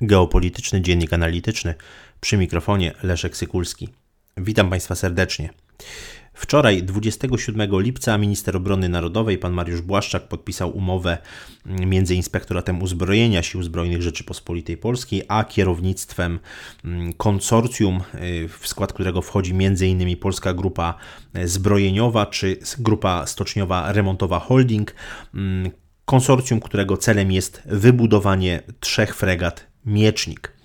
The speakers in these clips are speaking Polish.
Geopolityczny Dziennik Analityczny przy mikrofonie Leszek Sykulski. Witam Państwa serdecznie. Wczoraj, 27 lipca, minister obrony narodowej, pan Mariusz Błaszczak, podpisał umowę między Inspektoratem Uzbrojenia Sił Zbrojnych Rzeczypospolitej Polskiej, a kierownictwem mm, konsorcjum, y, w skład którego wchodzi m.in. Polska Grupa Zbrojeniowa czy Grupa Stoczniowa Remontowa Holding. Mm, konsorcjum, którego celem jest wybudowanie trzech fregat Miecznik.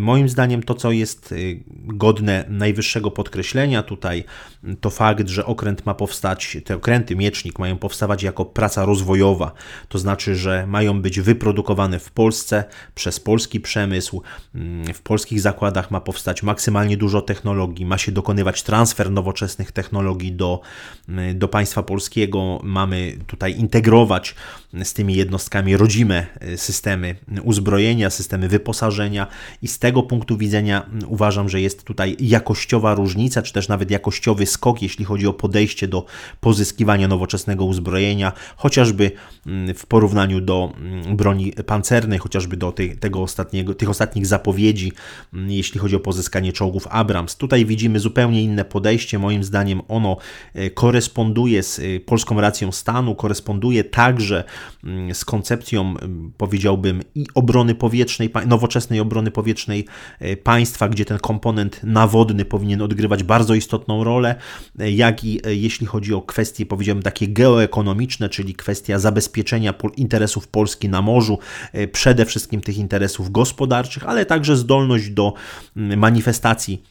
Moim zdaniem to, co jest y, godne najwyższego podkreślenia tutaj, to fakt, że okręt ma powstać, te okręty Miecznik mają powstawać jako praca rozwojowa, to znaczy, że mają być wyprodukowane w Polsce przez polski przemysł, mm, w polskich zakładach ma powstać maksymalnie dużo technologii, ma się dokonywać transfer nowoczesnych technologii do, mm, do państwa polskiego, mamy tutaj integrować z tymi jednostkami rodzime y, systemy uzbrojenia, systemy wyposażenia i z tego punktu widzenia mm, uważam, że jest tutaj jakościowa różnica, czy też nawet jakościowy skok, jeśli chodzi o podejście do pozyskiwania nowoczesnego uzbrojenia, chociażby mm, w porównaniu do mm, broni pancernej, chociażby do tych, tego ostatniego, tych ostatnich zapowiedzi, jeśli chodzi o pozyskanie czołgów Abrams. Tutaj widzimy zupełnie inne podejście. Moim zdaniem ono e, koresponduje z e, polską racją stanu, koresponduje także z koncepcją, powiedziałbym, i obrony powietrznej, nowoczesnej obrony powietrznej, powietrznej e, państwa, gdzie ten komponent nawodny powinien odgrywać bardzo istotną rolę, e, jak i e, jeśli chodzi o kwestie, powiedziałbym, takie geoekonomiczne, czyli kwestia zabezpieczenia interesów Polski na morzu, przede wszystkim tych interesów gospodarczych, ale także zdolność do manifestacji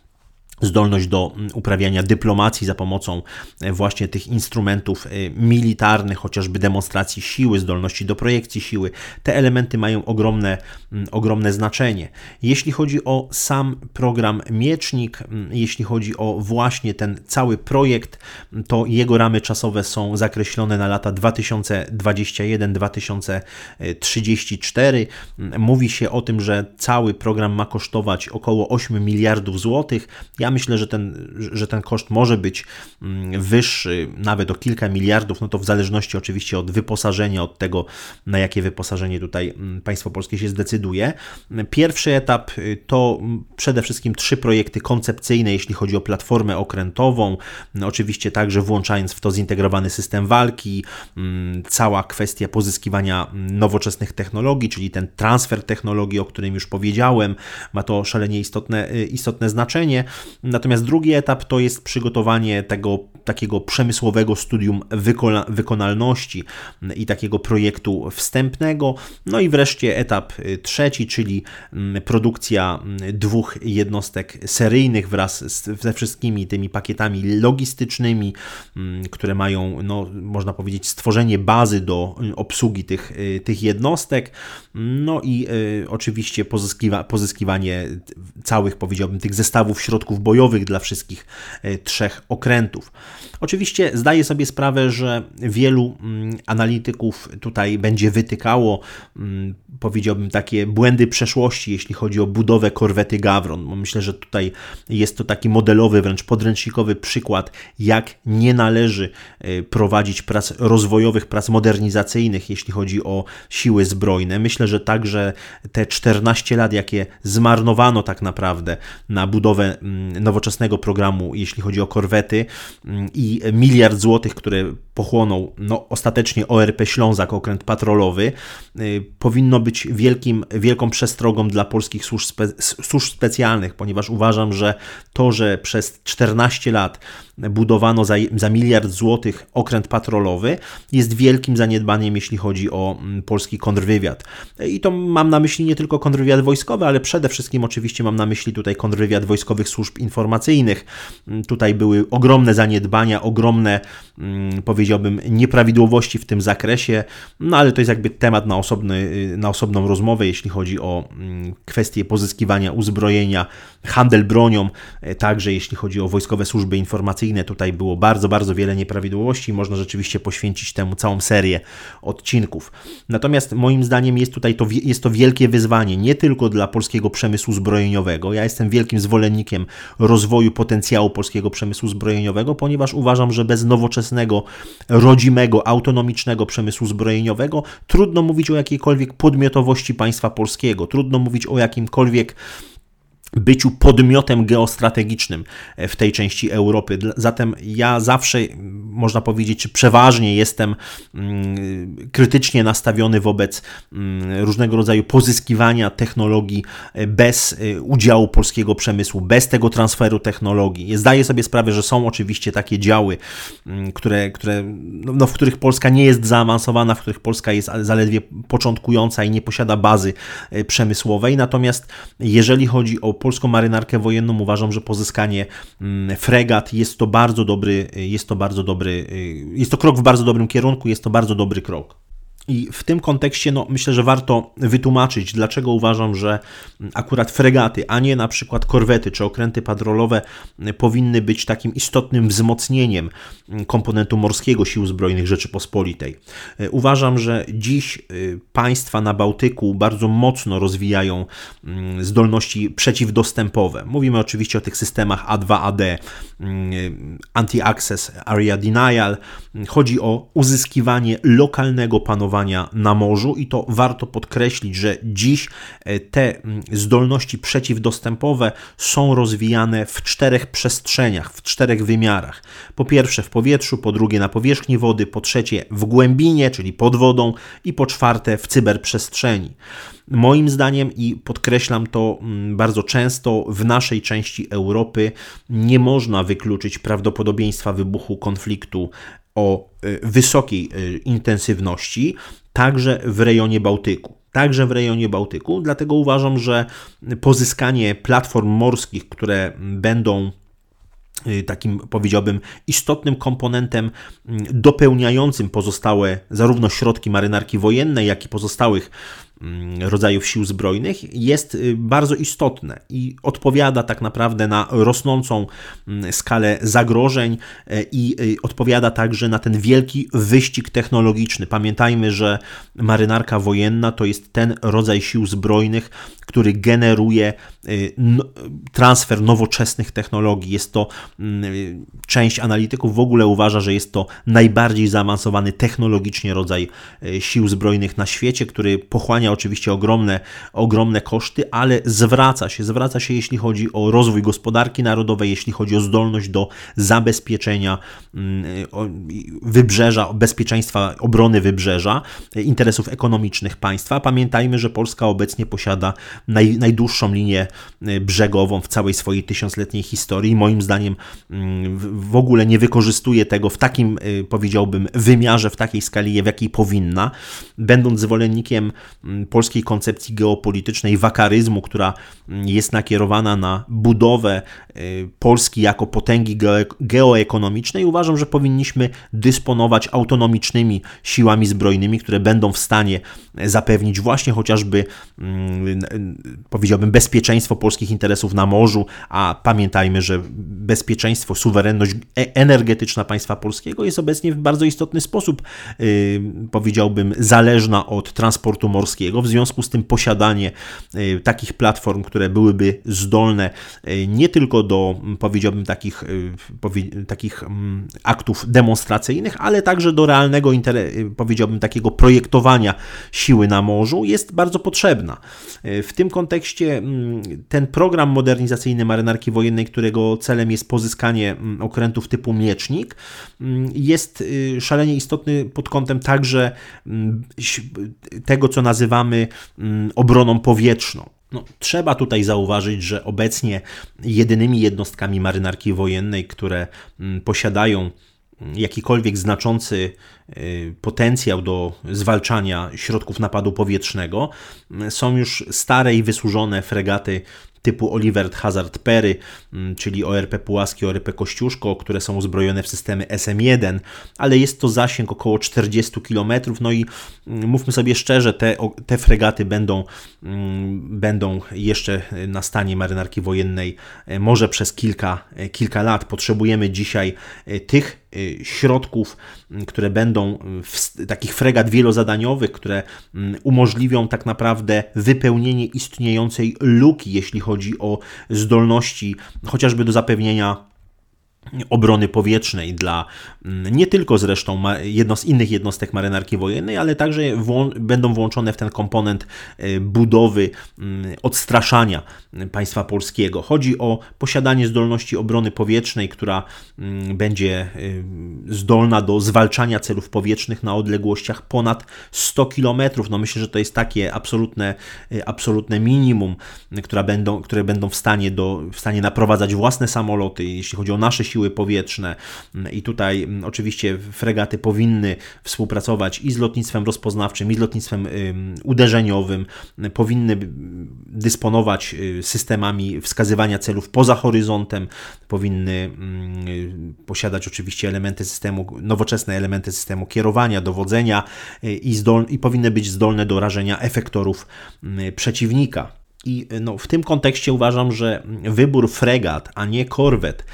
zdolność do mm, uprawiania dyplomacji za pomocą e, właśnie tych instrumentów e, militarnych, chociażby demonstracji siły, zdolności do projekcji siły. Te elementy mają ogromne, mm, ogromne znaczenie. Jeśli chodzi o sam program Miecznik, mm, jeśli chodzi o właśnie ten cały projekt, to jego ramy czasowe są zakreślone na lata 2021-2034. Mówi się o tym, że cały program ma kosztować około 8 miliardów złotych. Ja ja myślę, że ten, że ten koszt może być mm, wyższy, nawet o kilka miliardów, no to w zależności oczywiście od wyposażenia, od tego, na jakie wyposażenie tutaj mm, państwo polskie się zdecyduje. Pierwszy etap y, to mm, przede wszystkim trzy projekty koncepcyjne, jeśli chodzi o platformę okrętową, oczywiście także włączając w to zintegrowany system walki, cała kwestia pozyskiwania nowoczesnych technologii, czyli ten transfer technologii, o którym już powiedziałem, ma to szalenie istotne, y, istotne znaczenie. Natomiast drugi etap to jest przygotowanie tego takiego przemysłowego studium wykona wykonalności i takiego projektu wstępnego. No i wreszcie etap y, trzeci, czyli mm, produkcja mm, dwóch jednostek seryjnych wraz ze wszystkimi tymi pakietami logistycznymi, mm, które mają, no, można powiedzieć, stworzenie bazy do y, obsługi tych, y, tych jednostek. No i y, oczywiście pozyskiwa pozyskiwanie całych, powiedziałbym, tych zestawów środków bojowych dla wszystkich y, trzech okrętów. Oczywiście zdaję sobie sprawę, że wielu mm, analityków tutaj będzie wytykało, mm, powiedziałbym, takie błędy przeszłości, jeśli chodzi o budowę korwety Gawron. Myślę, że tutaj jest to taki modelowy, wręcz podręcznikowy przykład, jak nie należy y, prowadzić prac rozwojowych, prac modernizacyjnych, jeśli chodzi o siły zbrojne. Myślę, że także te 14 lat, jakie zmarnowano tak naprawdę na budowę mm, nowoczesnego programu, jeśli chodzi o korwety i miliard złotych, które pochłonął no, ostatecznie ORP Ślązak, okręt patrolowy, y, powinno być wielkim, wielką przestrogą dla polskich służb, spe, służb specjalnych, ponieważ uważam, że to, że przez 14 lat budowano za, za miliard złotych okręt patrolowy, jest wielkim zaniedbaniem, jeśli chodzi o mm, polski kontrwywiad. I to mam na myśli nie tylko kontrwywiad wojskowy, ale przede wszystkim oczywiście mam na myśli tutaj kontrwywiad wojskowych służb informacyjnych. Mm, tutaj były ogromne zaniedbania, ogromne, mm, powiedziałbym, nieprawidłowości w tym zakresie, no ale to jest jakby temat na, osobny, y, na osobną rozmowę, jeśli chodzi o kwestie pozyskiwania uzbrojenia, handel bronią, e, także jeśli chodzi o wojskowe służby informacyjne, Tutaj było bardzo, bardzo wiele nieprawidłowości można rzeczywiście poświęcić temu całą serię odcinków. Natomiast moim zdaniem jest tutaj to, jest to wielkie wyzwanie nie tylko dla polskiego przemysłu zbrojeniowego. Ja jestem wielkim zwolennikiem rozwoju potencjału polskiego przemysłu zbrojeniowego, ponieważ uważam, że bez nowoczesnego rodzimego, autonomicznego przemysłu zbrojeniowego, trudno mówić o jakiejkolwiek podmiotowości państwa polskiego, trudno mówić o jakimkolwiek byciu podmiotem geostrategicznym w tej części Europy. Zatem ja zawsze, można powiedzieć, czy przeważnie jestem mm, krytycznie nastawiony wobec mm, różnego rodzaju pozyskiwania technologii e, bez e, udziału polskiego przemysłu, bez tego transferu technologii. Zdaję sobie sprawę, że są oczywiście takie działy, mm, które, które, no, no w których Polska nie jest zaawansowana, w których Polska jest zaledwie początkująca i nie posiada bazy e, przemysłowej. Natomiast jeżeli chodzi o polską marynarkę wojenną uważam, że pozyskanie mm, fregat jest to bardzo dobry, jest to bardzo dobry, y, jest to krok w bardzo dobrym kierunku, jest to bardzo dobry krok. I w tym kontekście no, myślę, że warto wytłumaczyć, dlaczego uważam, że akurat fregaty, a nie na przykład korwety czy okręty patrolowe powinny być takim istotnym wzmocnieniem komponentu morskiego Sił Zbrojnych Rzeczypospolitej. Uważam, że dziś y, państwa na Bałtyku bardzo mocno rozwijają mm, zdolności przeciwdostępowe. Mówimy oczywiście o tych systemach A2AD, mm, Anti-Access Area Denial. Chodzi o uzyskiwanie lokalnego panowania na morzu i to warto podkreślić, że dziś e, te mm, zdolności przeciwdostępowe są rozwijane w czterech przestrzeniach, w czterech wymiarach. Po pierwsze w powietrzu, po drugie na powierzchni wody, po trzecie w głębinie, czyli pod wodą i po czwarte w cyberprzestrzeni. Moim zdaniem, i podkreślam to mm, bardzo często, w naszej części Europy nie można wykluczyć prawdopodobieństwa wybuchu konfliktu o y, wysokiej y, intensywności, także w rejonie Bałtyku. Także w rejonie Bałtyku, dlatego uważam, że pozyskanie platform morskich, które będą y, takim powiedziałbym istotnym komponentem dopełniającym pozostałe zarówno środki marynarki wojennej, jak i pozostałych rodzajów sił zbrojnych jest y, bardzo istotne i odpowiada tak naprawdę na rosnącą mm, skalę zagrożeń e, i y, odpowiada także na ten wielki wyścig technologiczny. Pamiętajmy, że marynarka wojenna to jest ten rodzaj sił zbrojnych, który generuje y, transfer nowoczesnych technologii. Jest to mm, część analityków w ogóle uważa, że jest to najbardziej zaawansowany technologicznie rodzaj sił zbrojnych na świecie, który pochłania oczywiście ogromne, ogromne koszty, ale zwraca się, zwraca się jeśli chodzi o rozwój gospodarki narodowej, jeśli chodzi o zdolność do zabezpieczenia mm, wybrzeża, bezpieczeństwa obrony wybrzeża, interesów ekonomicznych państwa. Pamiętajmy, że Polska obecnie posiada naj, najdłuższą linię y, brzegową w całej swojej tysiącletniej historii. Moim zdaniem mm, w ogóle nie wykorzystuje tego w takim, y, powiedziałbym, wymiarze, w takiej skali, w jakiej powinna. Będąc zwolennikiem mm, polskiej koncepcji geopolitycznej, wakaryzmu, która jest nakierowana na budowę y, Polski jako potęgi geoekonomicznej, uważam, że powinniśmy dysponować autonomicznymi siłami zbrojnymi, które będą w stanie zapewnić właśnie chociażby, mm, powiedziałbym, bezpieczeństwo polskich interesów na morzu, a pamiętajmy, że bezpieczeństwo, suwerenność e-, energetyczna państwa polskiego jest obecnie w bardzo istotny sposób, y, powiedziałbym, zależna od transportu morskiego w związku z tym posiadanie e, takich platform, które byłyby zdolne e, nie tylko do, powiedziałbym, takich, takich aktów demonstracyjnych, ale także do realnego, powiedziałbym, takiego projektowania siły na morzu jest bardzo potrzebna. W tym kontekście ten program modernizacyjny marynarki wojennej, którego celem jest pozyskanie okrętów typu miecznik, jest szalenie istotny pod kątem także tego, co nazywamy mm, obroną powietrzną. No, trzeba tutaj zauważyć, że obecnie jedynymi jednostkami marynarki wojennej, które mm, posiadają mm, jakikolwiek znaczący y, potencjał do zwalczania środków napadu powietrznego, są już stare i wysłużone fregaty typu Oliver Hazard Perry, mm, czyli ORP Pułaski, ORP Kościuszko, które są uzbrojone w systemy SM1, ale jest to zasięg około 40 km, no i mm, mówmy sobie szczerze, te, te fregaty będą, mm, będą jeszcze na stanie marynarki wojennej e, może przez kilka, e, kilka lat. Potrzebujemy dzisiaj e, tych środków, y, które będą w, takich fregat wielozadaniowych, które mm, umożliwią tak naprawdę wypełnienie istniejącej luki, jeśli chodzi o zdolności chociażby do zapewnienia obrony powietrznej dla mm, nie tylko zresztą jedno z innych jednostek marynarki wojennej, ale także będą włączone w ten komponent y, budowy mm, odstraszania państwa polskiego. Chodzi o posiadanie zdolności obrony powietrznej, która mm, będzie y, zdolna do zwalczania celów powietrznych na odległościach ponad 100 km. No myślę, że to jest takie absolutne, y, absolutne minimum, które będą, które będą w stanie, do, w stanie naprowadzać własne samoloty, jeśli chodzi o nasze siły siły powietrzne. I tutaj mm, oczywiście fregaty powinny współpracować i z lotnictwem rozpoznawczym, i z lotnictwem uderzeniowym, powinny dysponować y, systemami wskazywania celów poza horyzontem, powinny mm, posiadać oczywiście elementy systemu, nowoczesne elementy systemu kierowania, dowodzenia y, i, zdol, i powinny być zdolne do rażenia efektorów mm, przeciwnika. I no, w tym kontekście uważam, że wybór fregat, a nie korwet,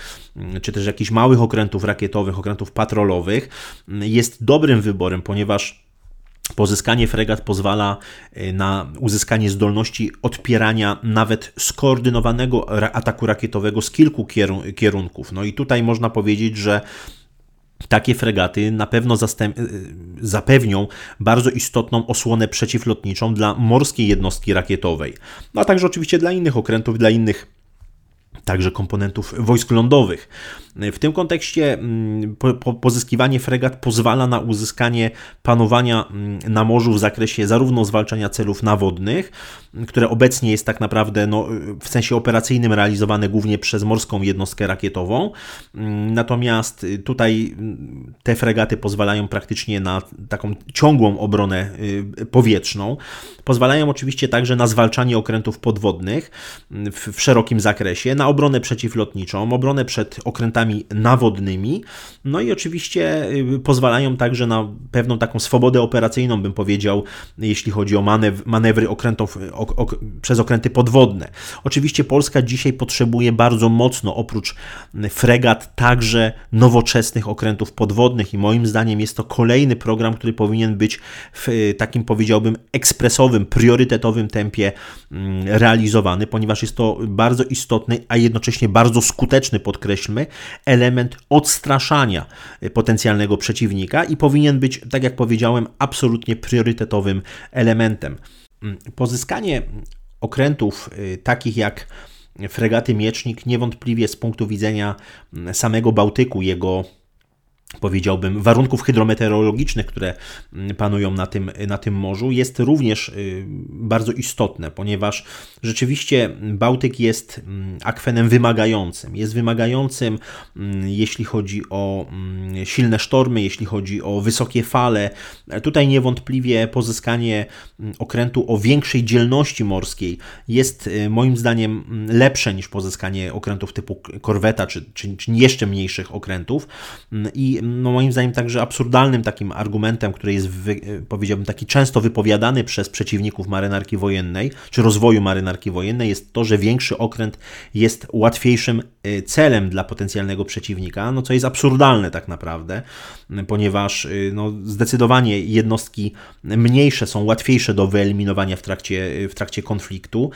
czy też jakichś małych okrętów rakietowych, okrętów patrolowych, jest dobrym wyborem, ponieważ Pozyskanie fregat pozwala y, na uzyskanie zdolności odpierania nawet skoordynowanego ataku rakietowego z kilku kierunków. No i tutaj można powiedzieć, że takie fregaty na pewno y, zapewnią bardzo istotną osłonę przeciwlotniczą dla morskiej jednostki rakietowej, no a także oczywiście dla innych okrętów, dla innych także komponentów wojsk lądowych. W tym kontekście mm, pozyskiwanie fregat pozwala na uzyskanie panowania mm, na morzu w zakresie zarówno zwalczania celów nawodnych, które obecnie jest tak naprawdę no, w sensie operacyjnym realizowane głównie przez morską jednostkę rakietową. Mm, natomiast tutaj te fregaty pozwalają praktycznie na taką ciągłą obronę y, powietrzną. Pozwalają oczywiście także na zwalczanie okrętów podwodnych w szerokim zakresie, na obronę przeciwlotniczą, obronę przed okrętami nawodnymi, no i oczywiście y, pozwalają także na pewną taką swobodę operacyjną, bym powiedział, jeśli chodzi o manewr, manewry okrętów, ok, ok, przez okręty podwodne. Oczywiście Polska dzisiaj potrzebuje bardzo mocno, oprócz fregat, także nowoczesnych okrętów podwodnych i moim zdaniem jest to kolejny program, który powinien być w y, takim, powiedziałbym, ekspresowym, priorytetowym tempie mm, realizowany, ponieważ jest to bardzo istotny, a jednocześnie bardzo skuteczny, podkreślmy, element odstraszania potencjalnego przeciwnika i powinien być, tak jak powiedziałem, absolutnie priorytetowym elementem. Pozyskanie okrętów y, takich jak fregaty Miecznik niewątpliwie z punktu widzenia samego Bałtyku, jego powiedziałbym, warunków hydrometeorologicznych, które mm, panują na tym, na tym morzu, jest również y, bardzo istotne, ponieważ rzeczywiście Bałtyk jest mm, akwenem wymagającym. Jest wymagającym, mm, jeśli chodzi o silne sztormy, jeśli chodzi o wysokie fale. Tutaj niewątpliwie pozyskanie okrętu o większej dzielności morskiej jest y, moim zdaniem lepsze niż pozyskanie okrętów typu korweta czy, czy, czy jeszcze mniejszych okrętów. I no moim zdaniem także absurdalnym takim argumentem, który jest, wy, powiedziałbym, taki często wypowiadany przez przeciwników marynarki wojennej, czy rozwoju marynarki wojennej, jest to, że większy okręt jest łatwiejszym y, celem dla potencjalnego przeciwnika, no co jest absurdalne tak naprawdę, ponieważ y, no, zdecydowanie jednostki mniejsze są łatwiejsze do wyeliminowania w trakcie, w trakcie konfliktu,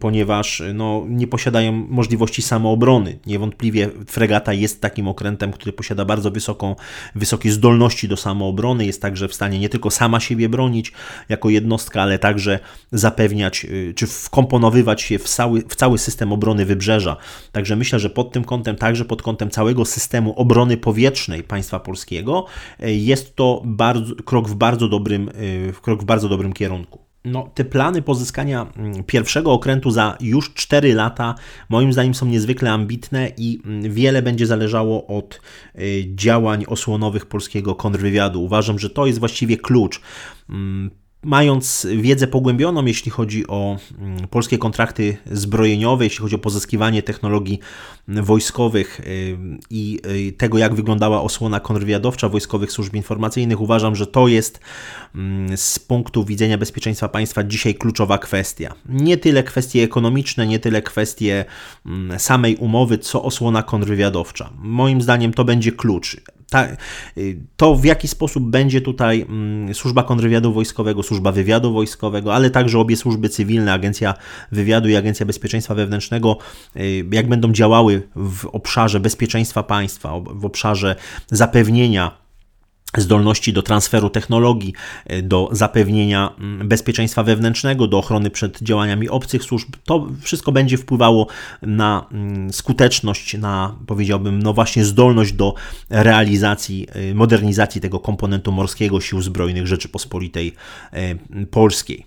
ponieważ no, nie posiadają możliwości samoobrony. Niewątpliwie fregata jest takim okrętem, który posiada bardzo wysoką, wysokie zdolności do samoobrony, jest także w stanie nie tylko sama siebie bronić jako jednostka, ale także zapewniać y, czy wkomponowywać się w cały, w cały system obrony wybrzeża. Także myślę, że pod tym kątem, także pod kątem całego systemu obrony powietrznej państwa polskiego, y, jest to bardzo, krok w bardzo dobrym, y, krok w bardzo dobrym kierunku no, te plany pozyskania mm, pierwszego okrętu za już 4 lata, moim zdaniem, są niezwykle ambitne i mm, wiele będzie zależało od y, działań osłonowych polskiego kontrwywiadu. Uważam, że to jest właściwie klucz. Mm, Mając wiedzę pogłębioną, jeśli chodzi o mm, polskie kontrakty zbrojeniowe, jeśli chodzi o pozyskiwanie technologii wojskowych y, i y, tego, jak wyglądała osłona kontrwywiadowcza wojskowych służb informacyjnych, uważam, że to jest mm, z punktu widzenia bezpieczeństwa państwa dzisiaj kluczowa kwestia. Nie tyle kwestie ekonomiczne, nie tyle kwestie mm, samej umowy, co osłona kontrwywiadowcza. Moim zdaniem to będzie klucz ta, to w jaki sposób będzie tutaj mm, służba kontrwywiadu wojskowego, służba wywiadu wojskowego, ale także obie służby cywilne, Agencja Wywiadu i Agencja Bezpieczeństwa Wewnętrznego, jak będą działały w obszarze bezpieczeństwa państwa, w obszarze zapewnienia zdolności do transferu technologii, e, do zapewnienia mm, bezpieczeństwa wewnętrznego, do ochrony przed działaniami obcych służb. To wszystko będzie wpływało na mm, skuteczność, na powiedziałbym, no właśnie zdolność do realizacji, e, modernizacji tego komponentu morskiego Sił Zbrojnych Rzeczypospolitej e, Polskiej.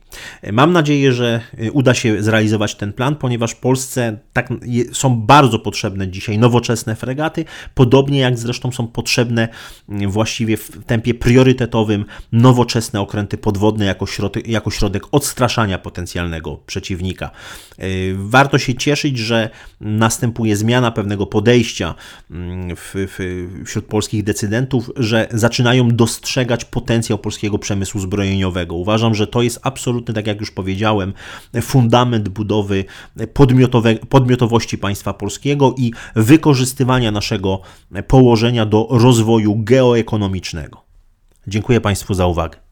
Mam nadzieję, że uda się zrealizować ten plan, ponieważ Polsce tak, są bardzo potrzebne dzisiaj nowoczesne fregaty, podobnie jak zresztą są potrzebne właściwie w w tempie priorytetowym nowoczesne okręty podwodne jako środek, jako środek odstraszania potencjalnego przeciwnika. E, warto się cieszyć, że następuje zmiana pewnego podejścia mm, w, w, wśród polskich decydentów, że zaczynają dostrzegać potencjał polskiego przemysłu zbrojeniowego. Uważam, że to jest absolutny, tak jak już powiedziałem, fundament budowy podmiotowości państwa polskiego i wykorzystywania naszego położenia do rozwoju geoekonomicznego. Dziękuję Państwu za uwagę.